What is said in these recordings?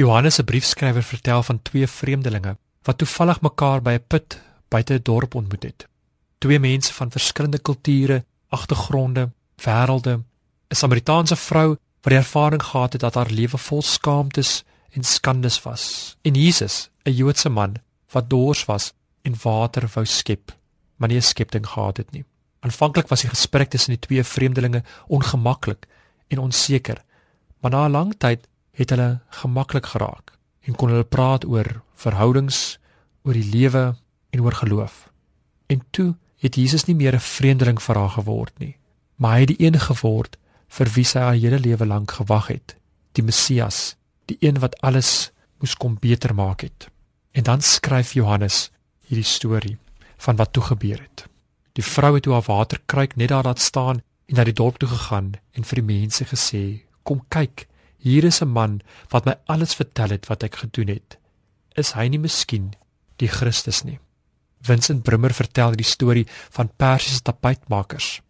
Johannes se briefskrywer vertel van twee vreemdelinge wat toevallig mekaar by 'n put buite 'n dorp ontmoet het. Twee mense van verskillende kulture, agtergronde, wêrelde. 'n Samaritaanse vrou wat die ervaring gehad het dat haar lewe vol skaamtes en skandes was. En Jesus, 'n Joodse man wat dors was en water wou skep, maar nie 'n skepting gehad het nie. Aanvanklik was die gesprek tussen die twee vreemdelinge ongemaklik en onseker, maar na 'n lang tyd het hulle gemaklik geraak en kon hulle praat oor verhoudings, oor die lewe en oor geloof. En toe het Jesus nie meer 'n vreemdeling vir haar geword nie, maar hy het die een geword vir wie sy haar hele lewe lank gewag het, die Messias, die een wat alles moes kom beter maak het. En dan skryf Johannes hierdie storie van wat toe gebeur het. Die vrou het toe haar waterkruik net daar laat staan en na die dorp toe gegaan en vir die mense gesê: "Kom kyk, hier is 'n man wat my alles vertel het wat ek gedoen het. Is hy nie miskien die Christus nie?" Vincent Brummer vertel die storie van Persiese tapuitmakers.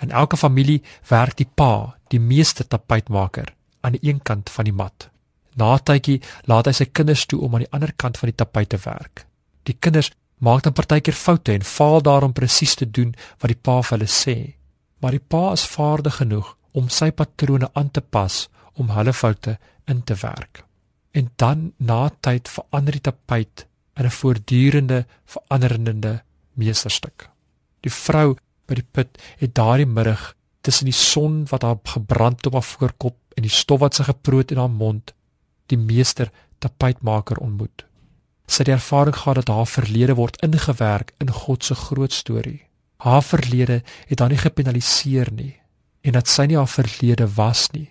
In elke familie werk die pa, die meeste tapuitmaker, aan die een kant van die mat. Na tydjie laat hy sy kinders toe om aan die ander kant van die tapuit te werk. Die kinders maak dan partykeer foute en faal daarom presies te doen wat die pa vir hulle sê. Maar die pa is vaardig genoeg om sy patrone aan te pas om hulle foute in te werk. En dan na tyd verander die tapuit in 'n voortdurende veranderende meesterstuk. Die vrou by die put het daardie middag tussen die son wat haar gebrand op haar voorkop en die stof wat sy geproot in haar mond die meester tapuitmaker ontmoet sy het ervaring gehad dat haar verlede word ingewerk in God se groot storie. Haar verlede het haar nie gepenaliseer nie en dat sy nie haar verlede was nie,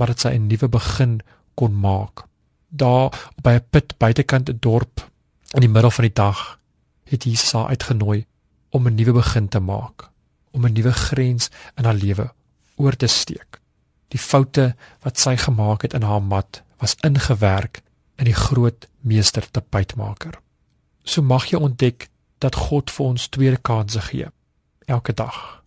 maar dat sy 'n nuwe begin kon maak. Daar by 'n put buitekant 'n dorp in die middel van die dag het Jesus haar uitgenooi om 'n nuwe begin te maak, om 'n nuwe grens in haar lewe oor te steek. Die foute wat sy gemaak het in haar mat was ingewerk in die groot meester tapuitmaker. So mag jy ontdek dat God vir ons tweede kansse gee elke dag.